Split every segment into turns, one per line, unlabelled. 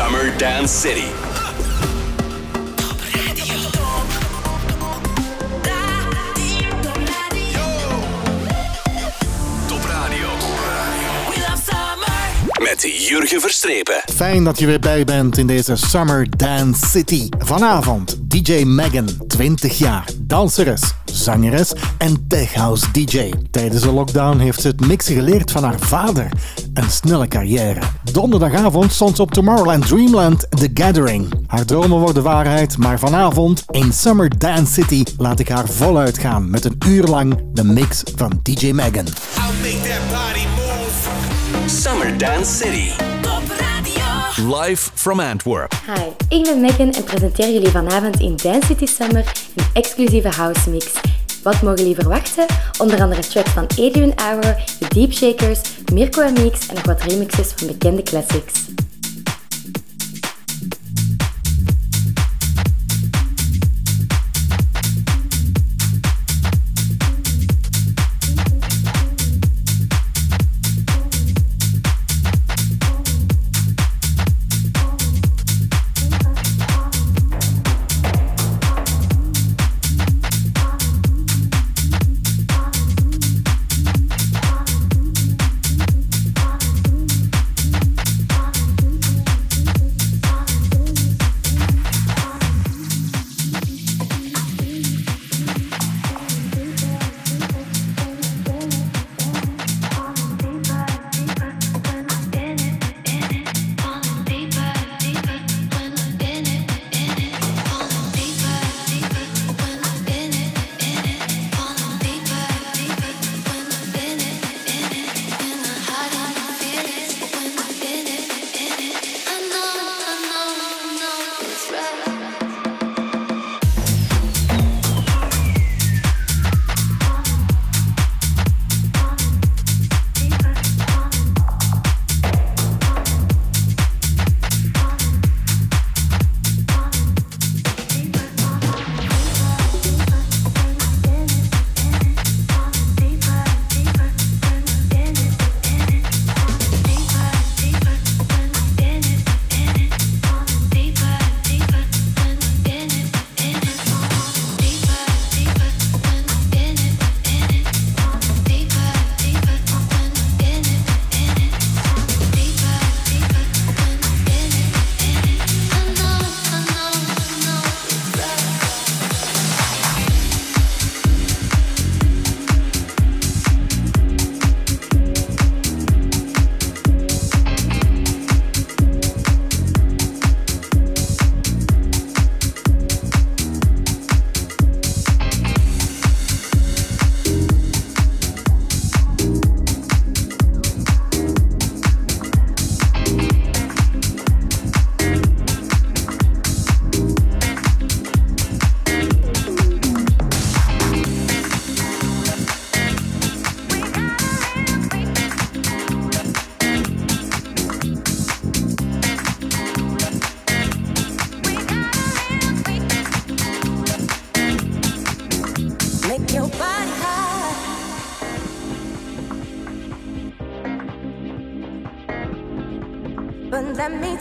Summer Dance City. Met Jurgen Verstrepen.
Fijn dat je weer bij bent in deze Summer Dance City. Vanavond DJ Megan, 20 jaar, danseres, zangeres en techhouse DJ. Tijdens de lockdown heeft ze het mixen geleerd van haar vader. Een snelle carrière. Donderdagavond stond ze op Tomorrowland Dreamland The Gathering. Haar dromen worden waarheid, maar vanavond in Summer Dance City laat ik haar voluit gaan met een uur lang de mix van DJ Megan.
Summer Dance City. Live from Antwerp.
Hi, ik ben Megan en presenteer jullie vanavond in Dance City Summer een exclusieve house mix. Wat mogen jullie verwachten? Onder andere tracks van Adrian Hour, The Deep Shakers, Mirko Mix en nog wat remixes van bekende classics.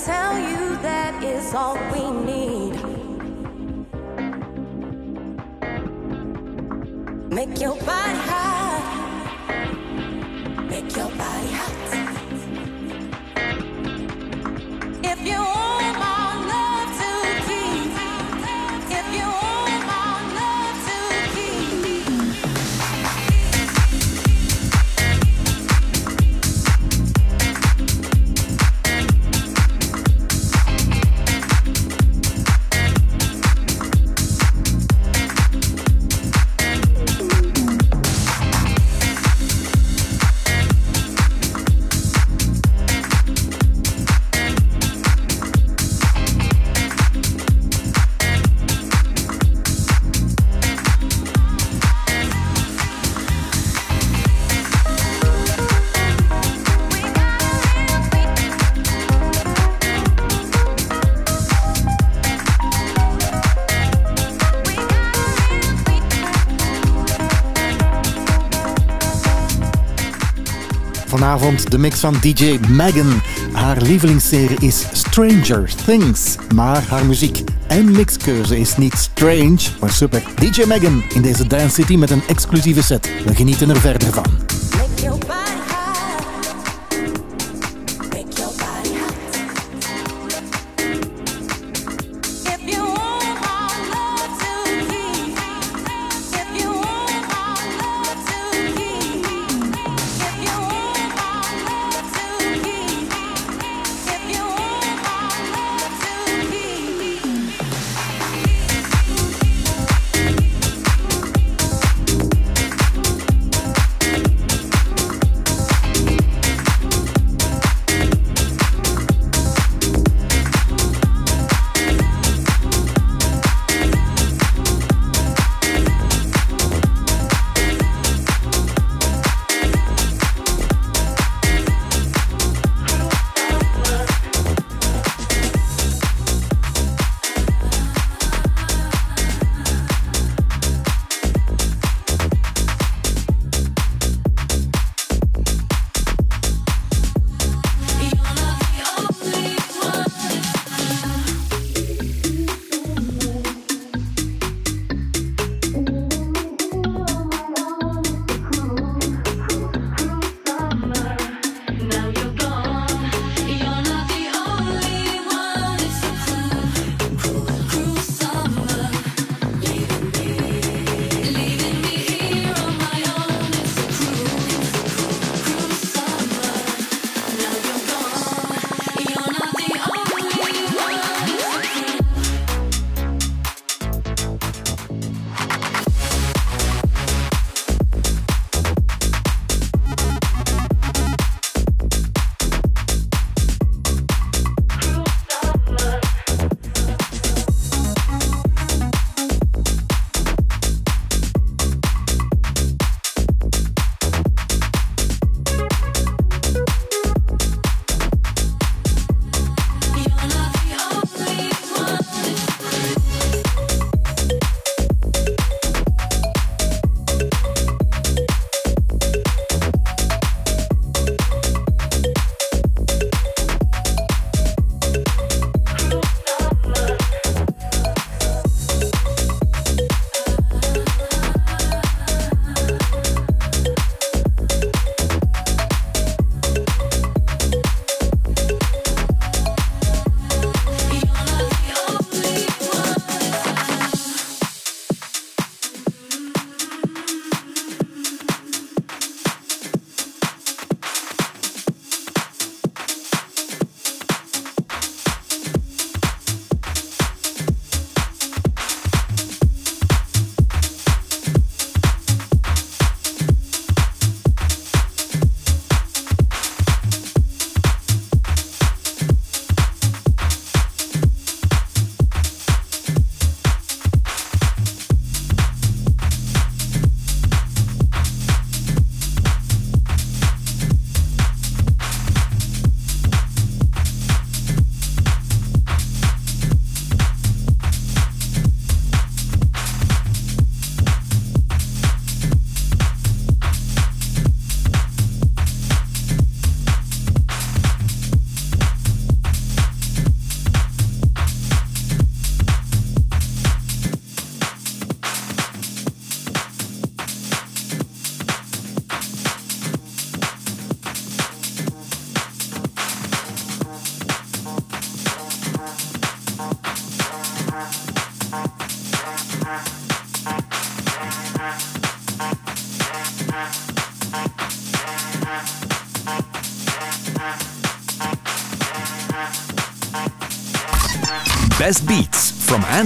Tell you that is all we need. Make your body high.
Vanavond de mix van DJ Megan.
Haar lievelingsserie is Stranger Things. Maar haar muziek en mixkeuze is niet strange, maar super. DJ Megan in deze Dance City met een exclusieve set. We genieten er verder van.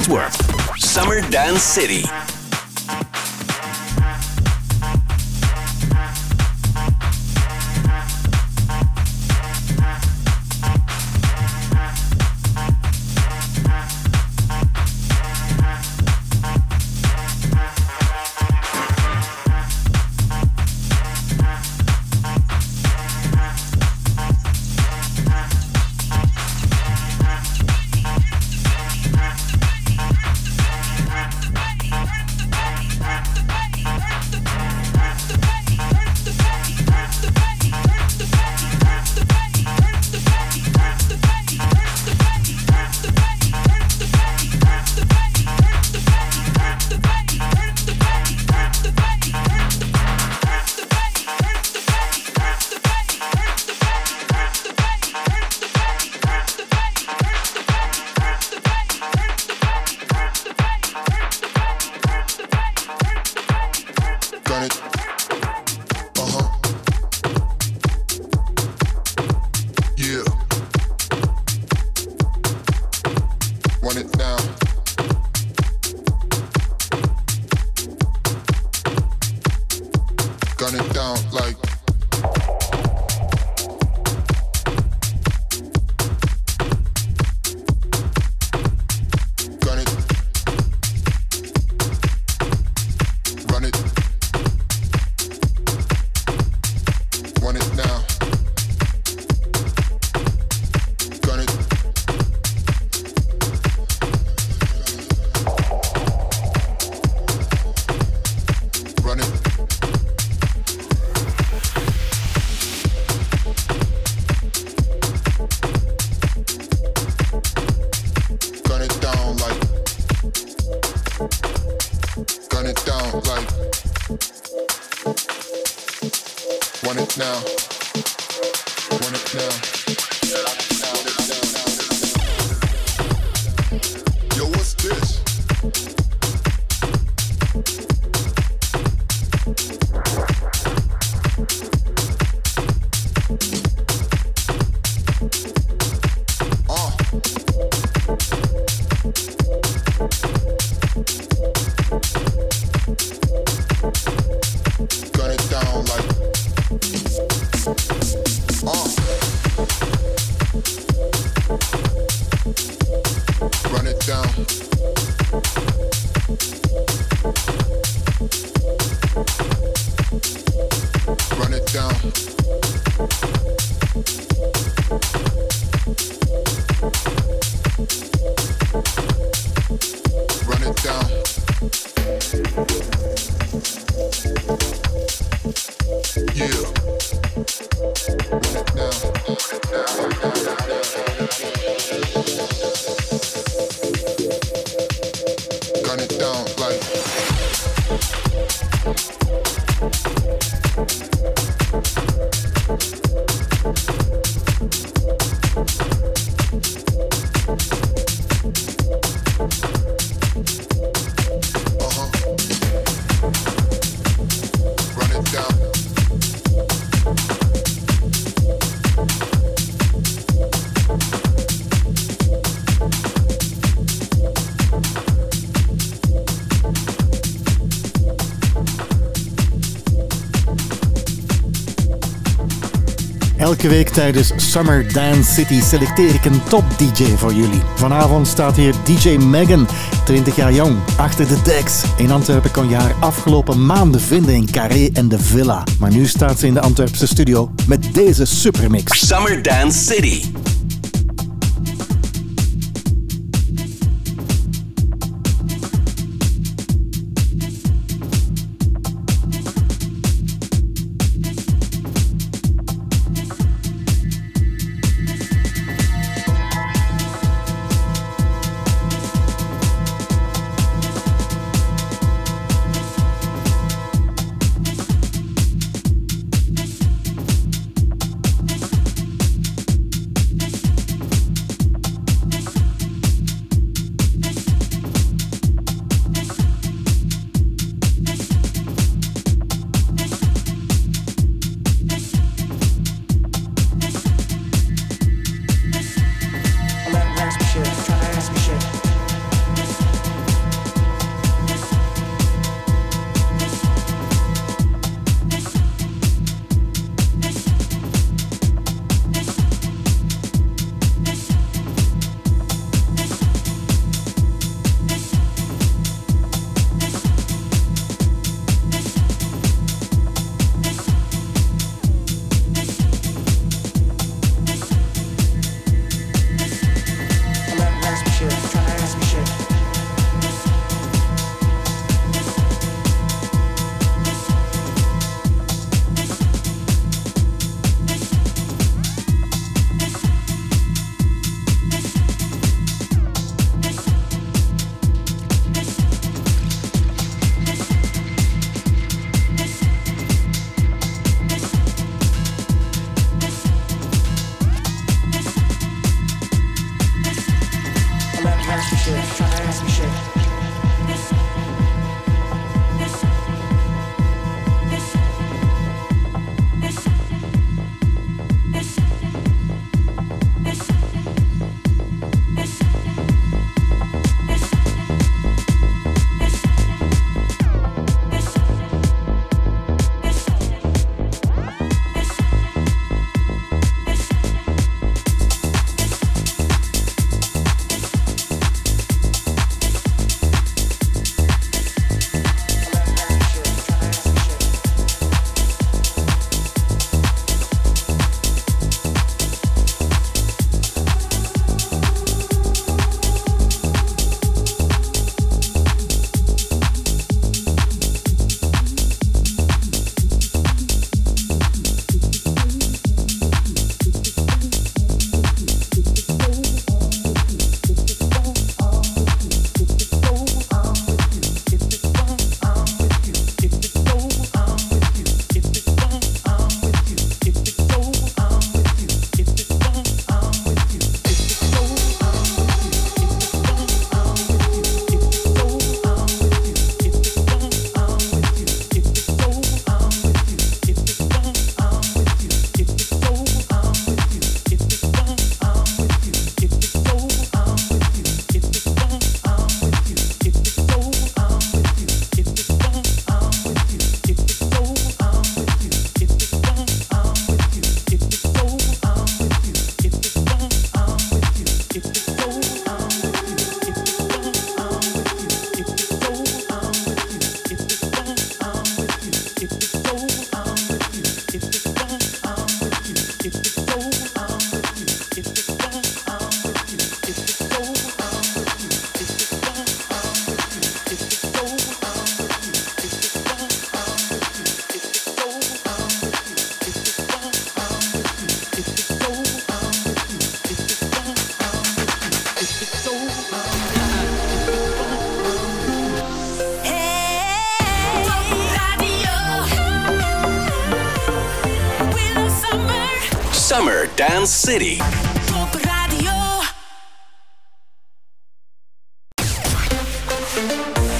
Antwerp. Summer Dance City.
like Put it down. Put it down.
Elke week tijdens Summer Dance City selecteer ik een top DJ voor jullie. Vanavond staat hier DJ Megan, 20 jaar jong, achter de decks. In Antwerpen kon je haar afgelopen maanden vinden in Carré en de Villa. Maar nu staat ze in de Antwerpse studio met deze supermix.
Summer Dance City.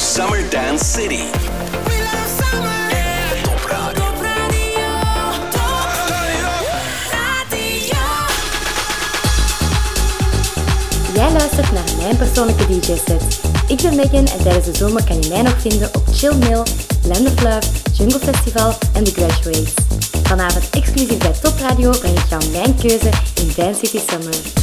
Summer Dance City.
We love summer.
Top Radio.
Top Radio. Top Radio.
Jij luistert naar mijn persoonlijke DJ-set. Ik ben Megan en tijdens de zomer kan je mij nog vinden op Chill Mill, Land of Love, Jungle Festival en The Graduates. Vanavond exclusief bij Top Radio breng ik jou mijn keuze in Dance City Summer.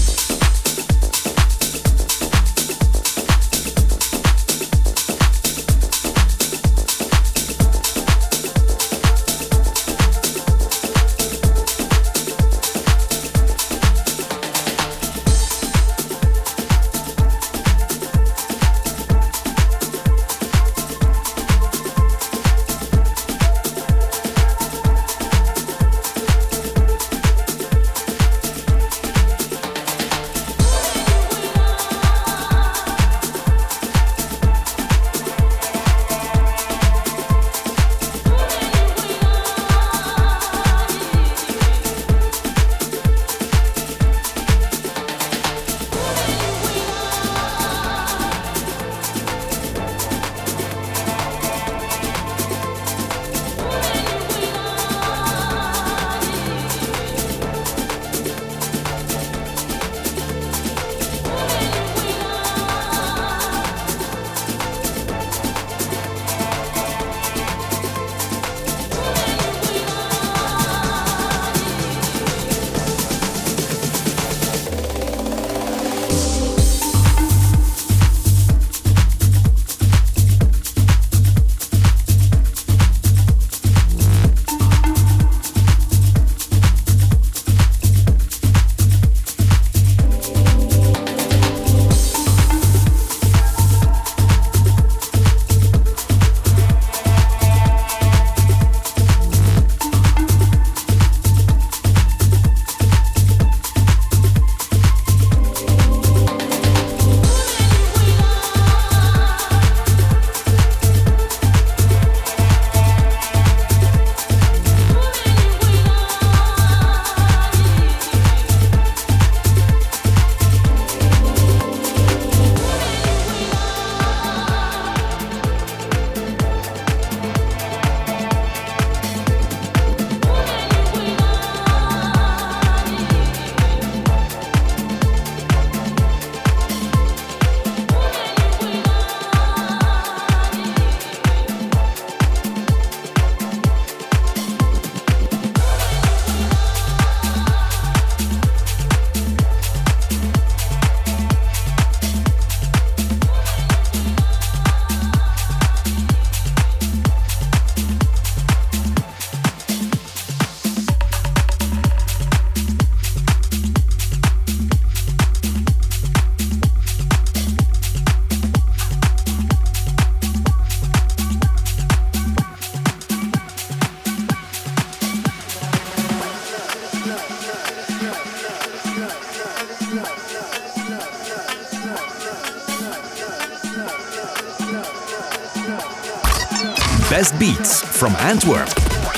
Best beats from Antwerp.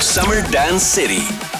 Summer Dance City.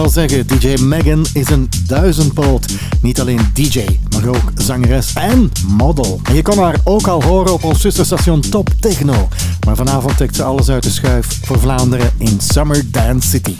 wil zeggen, DJ Megan is een duizendpoot. Niet alleen DJ, maar ook zangeres en model. En je kan haar ook al horen op ons zusterstation Top Techno. Maar vanavond trekt ze alles uit de schuif voor Vlaanderen in Summer Dance City.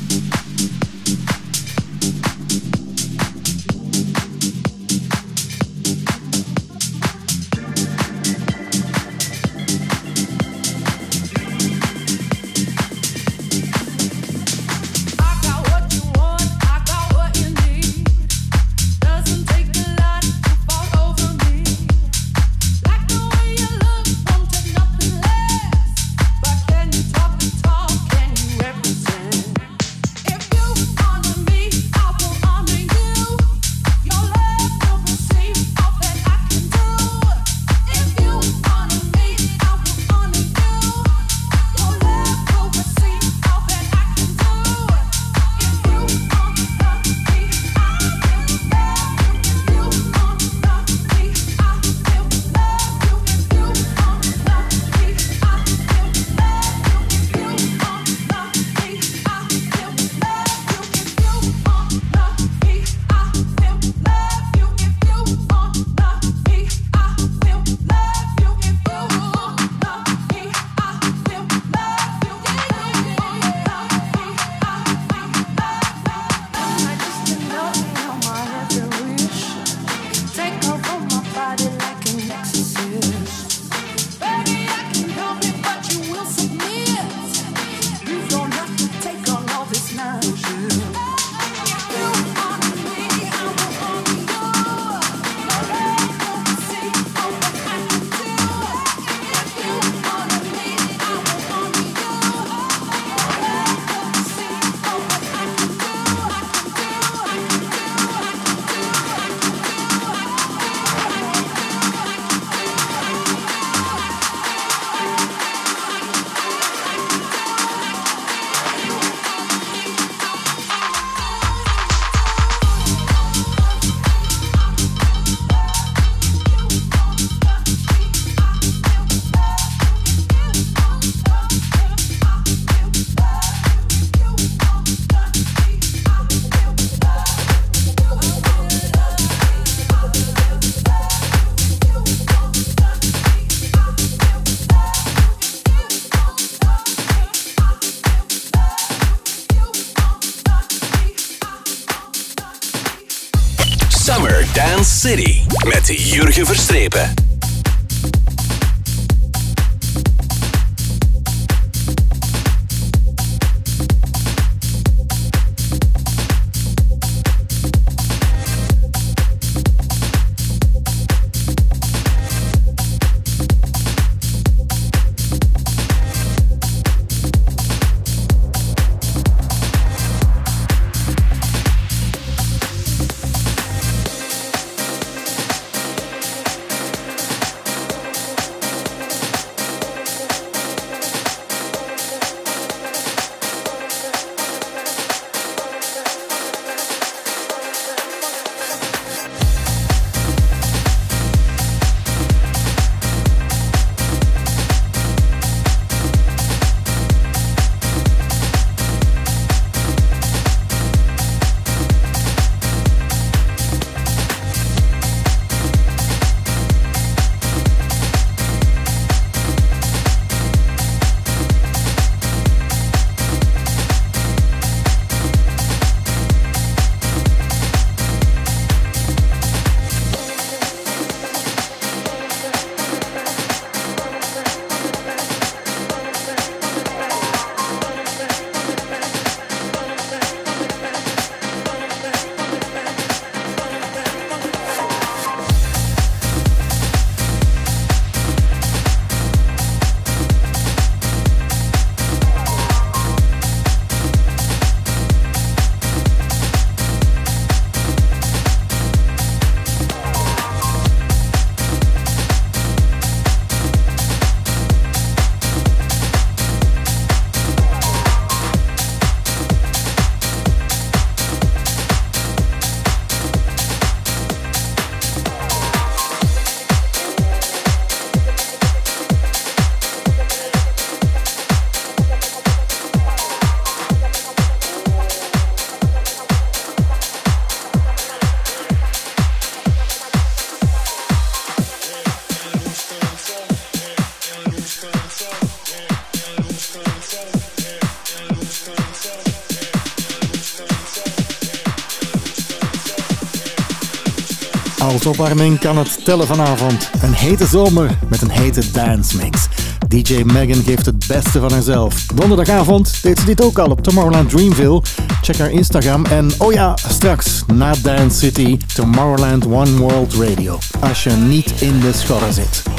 Opwarming kan het tellen vanavond. Een hete zomer met een hete dance mix. DJ Megan geeft het beste van haarzelf. Donderdagavond deed ze dit ook al op Tomorrowland Dreamville. Check haar Instagram en oh ja, straks na Dance City Tomorrowland One World Radio. Als je niet in de schorren zit.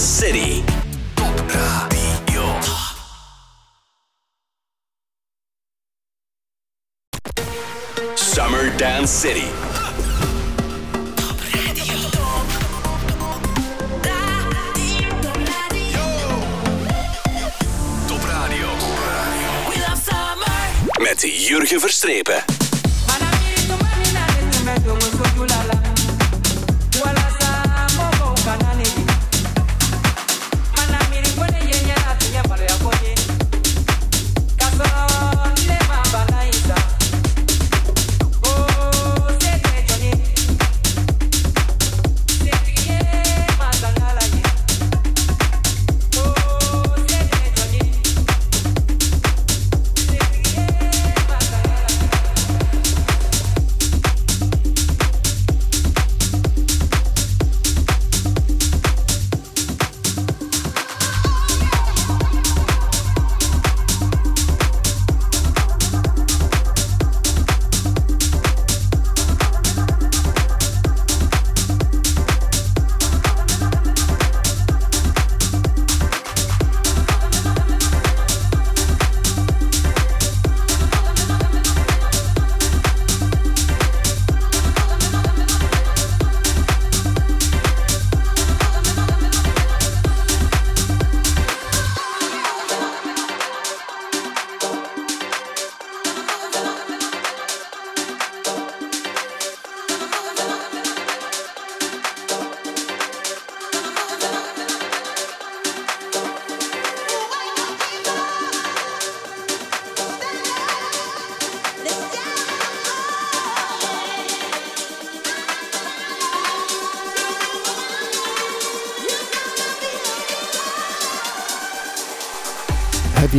City. Summer Dance City. Met Jurgen Verstrepen.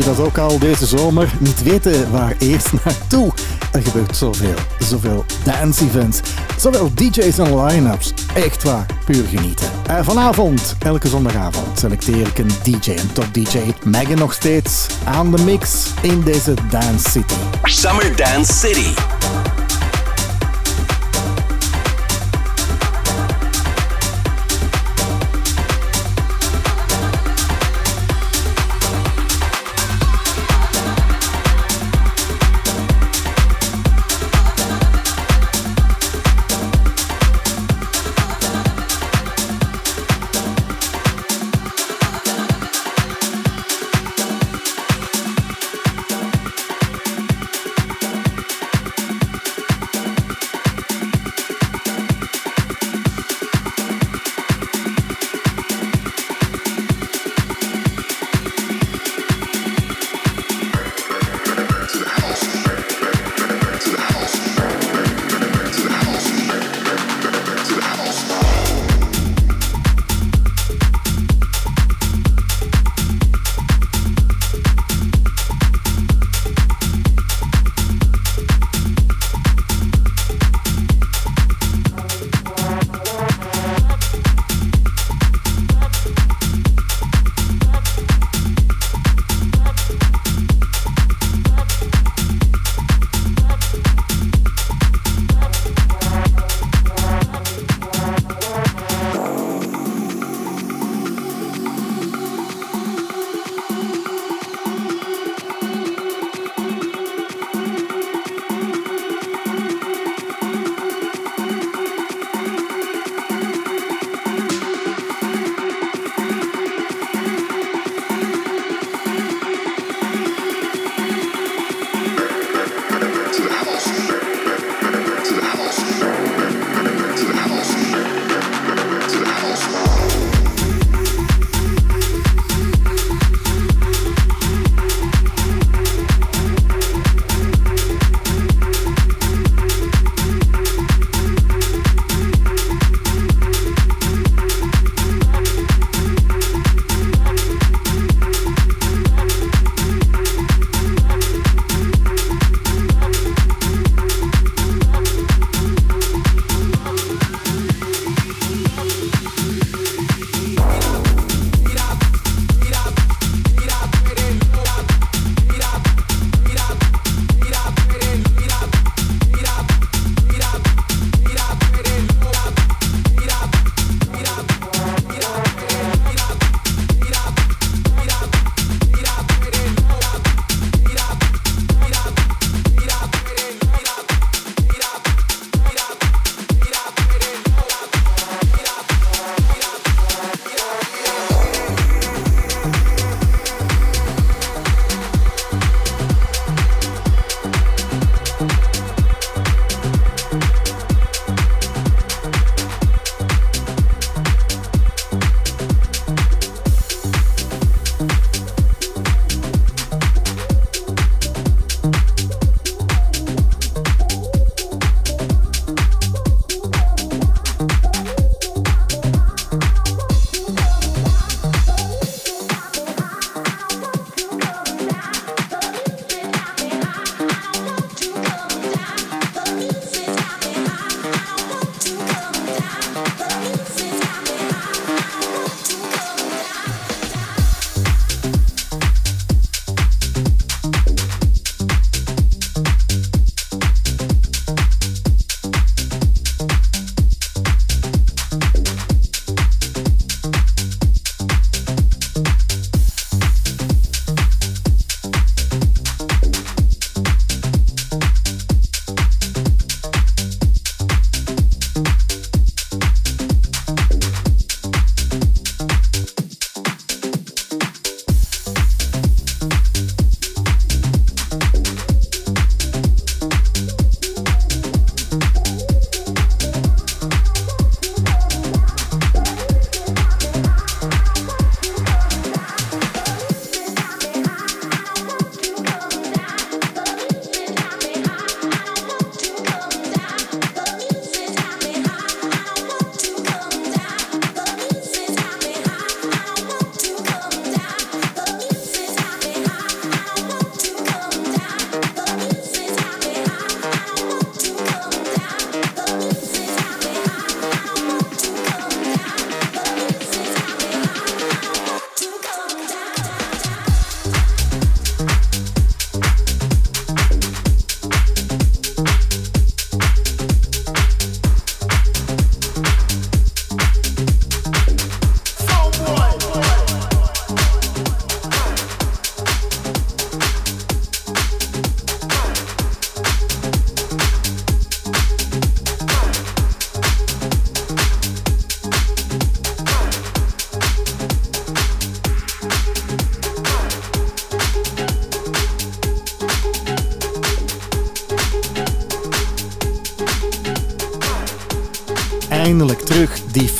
Dat ook al deze zomer? Niet weten waar eerst naartoe? Er gebeurt zoveel, zoveel dance-events, zoveel DJ's en line-ups. Echt waar, puur genieten. Eh, vanavond, elke zondagavond, selecteer ik een DJ, een top DJ. Megan nog steeds aan de mix in deze Dance City.
Summer Dance City.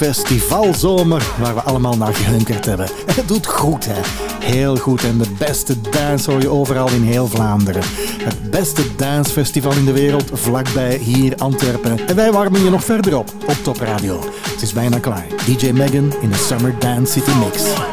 Festivalzomer waar we allemaal naar gehunkerd hebben. En het doet goed, hè? Heel goed. En de beste dance hoor je overal in heel Vlaanderen. Het beste dancefestival in de wereld, vlakbij hier Antwerpen. En wij warmen je nog verder op, op Top Radio. Het is bijna klaar. DJ Megan in de Summer Dance City Mix.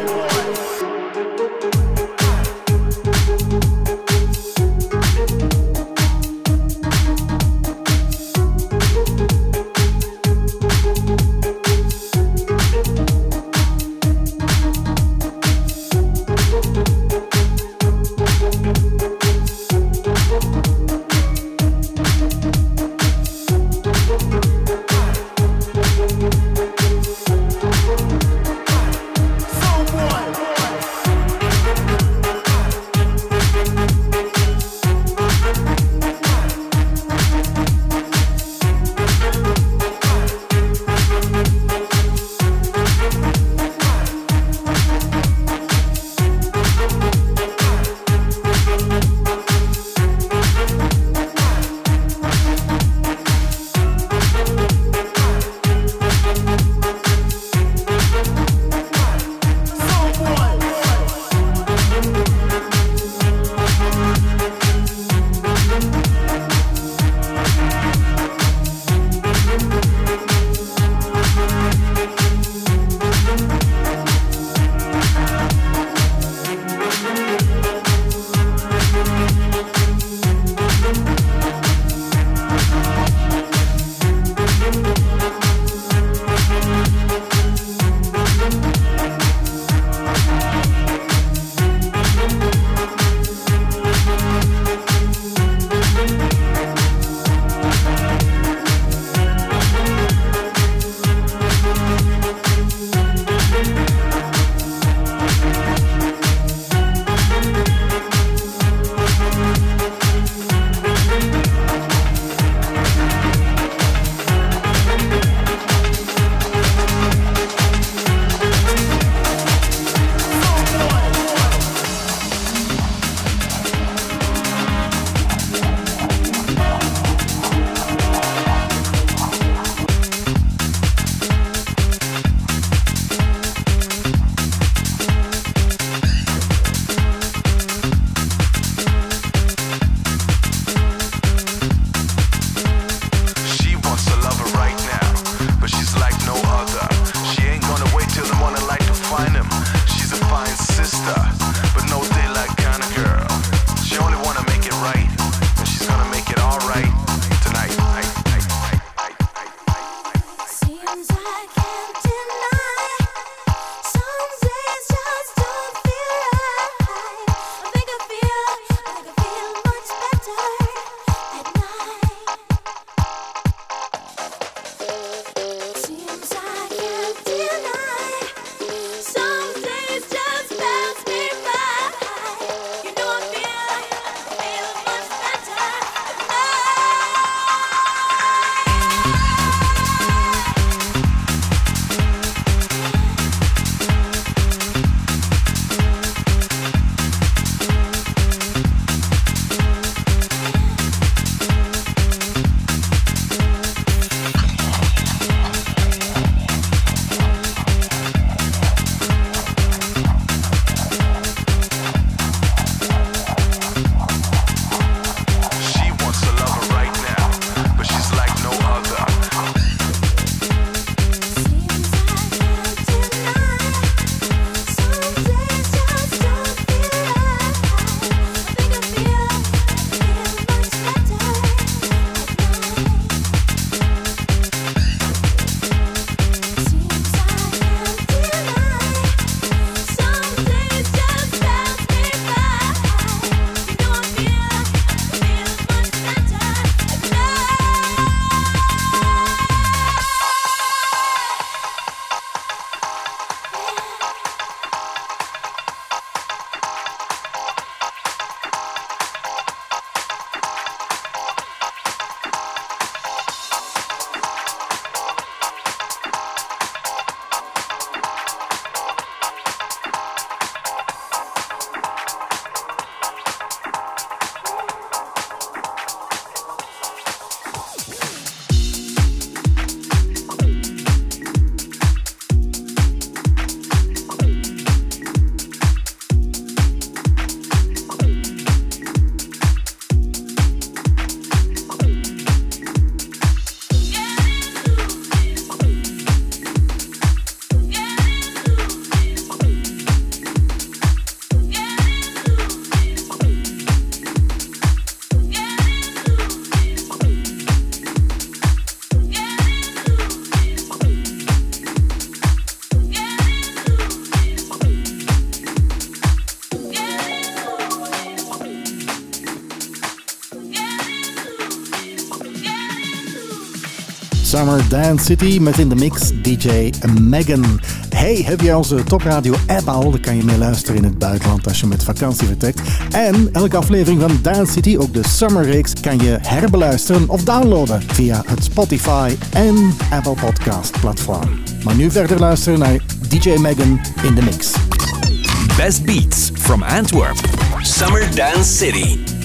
Dance City met in de mix DJ Megan. Hey, heb jij onze Topradio app al? Dan kan je mee luisteren in het buitenland als je met vakantie vertrekt. En elke aflevering van Dance City, ook de Summer Reeks, kan je herbeluisteren of downloaden via het Spotify en Apple Podcast platform. Maar nu verder luisteren naar DJ Megan in de mix.
Best beats from Antwerp. Summer Dance City.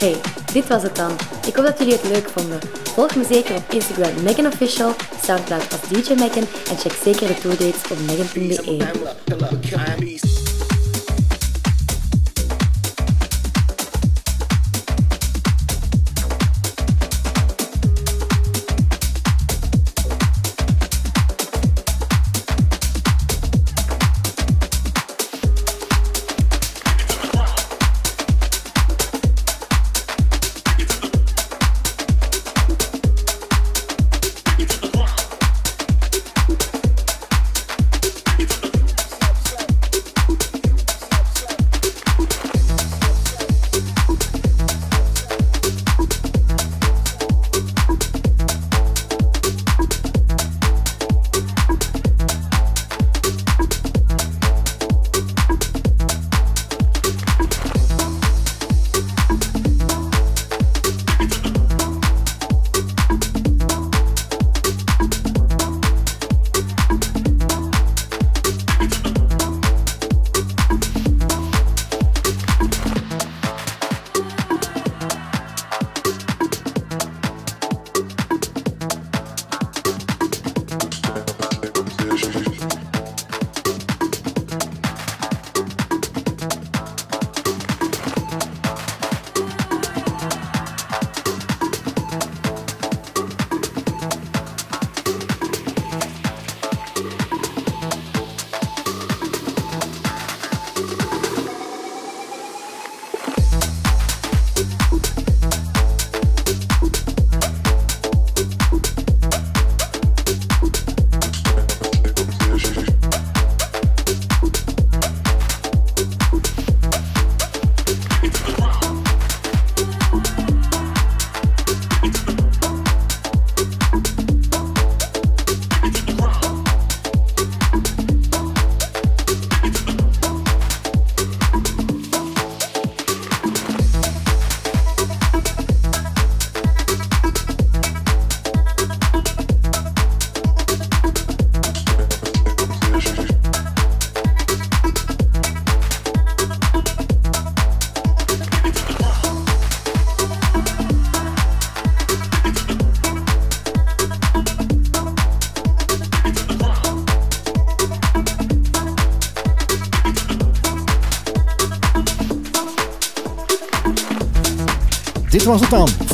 Hey, dit was het dan. Ik hoop dat jullie het leuk vonden. Volg me zeker op Instagram Megan Soundcloud als DJ Megan en check zeker de tourdates op megan.be.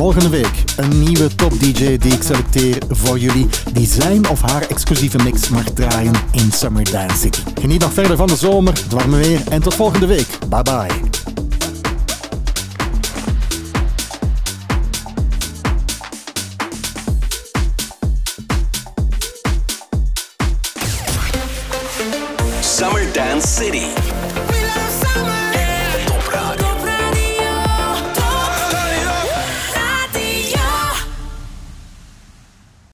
Volgende week een nieuwe top DJ die ik selecteer voor jullie. Die zijn of haar exclusieve mix mag draaien in Summer Dance City. Geniet nog verder van de zomer, het warme weer en tot volgende week. Bye bye.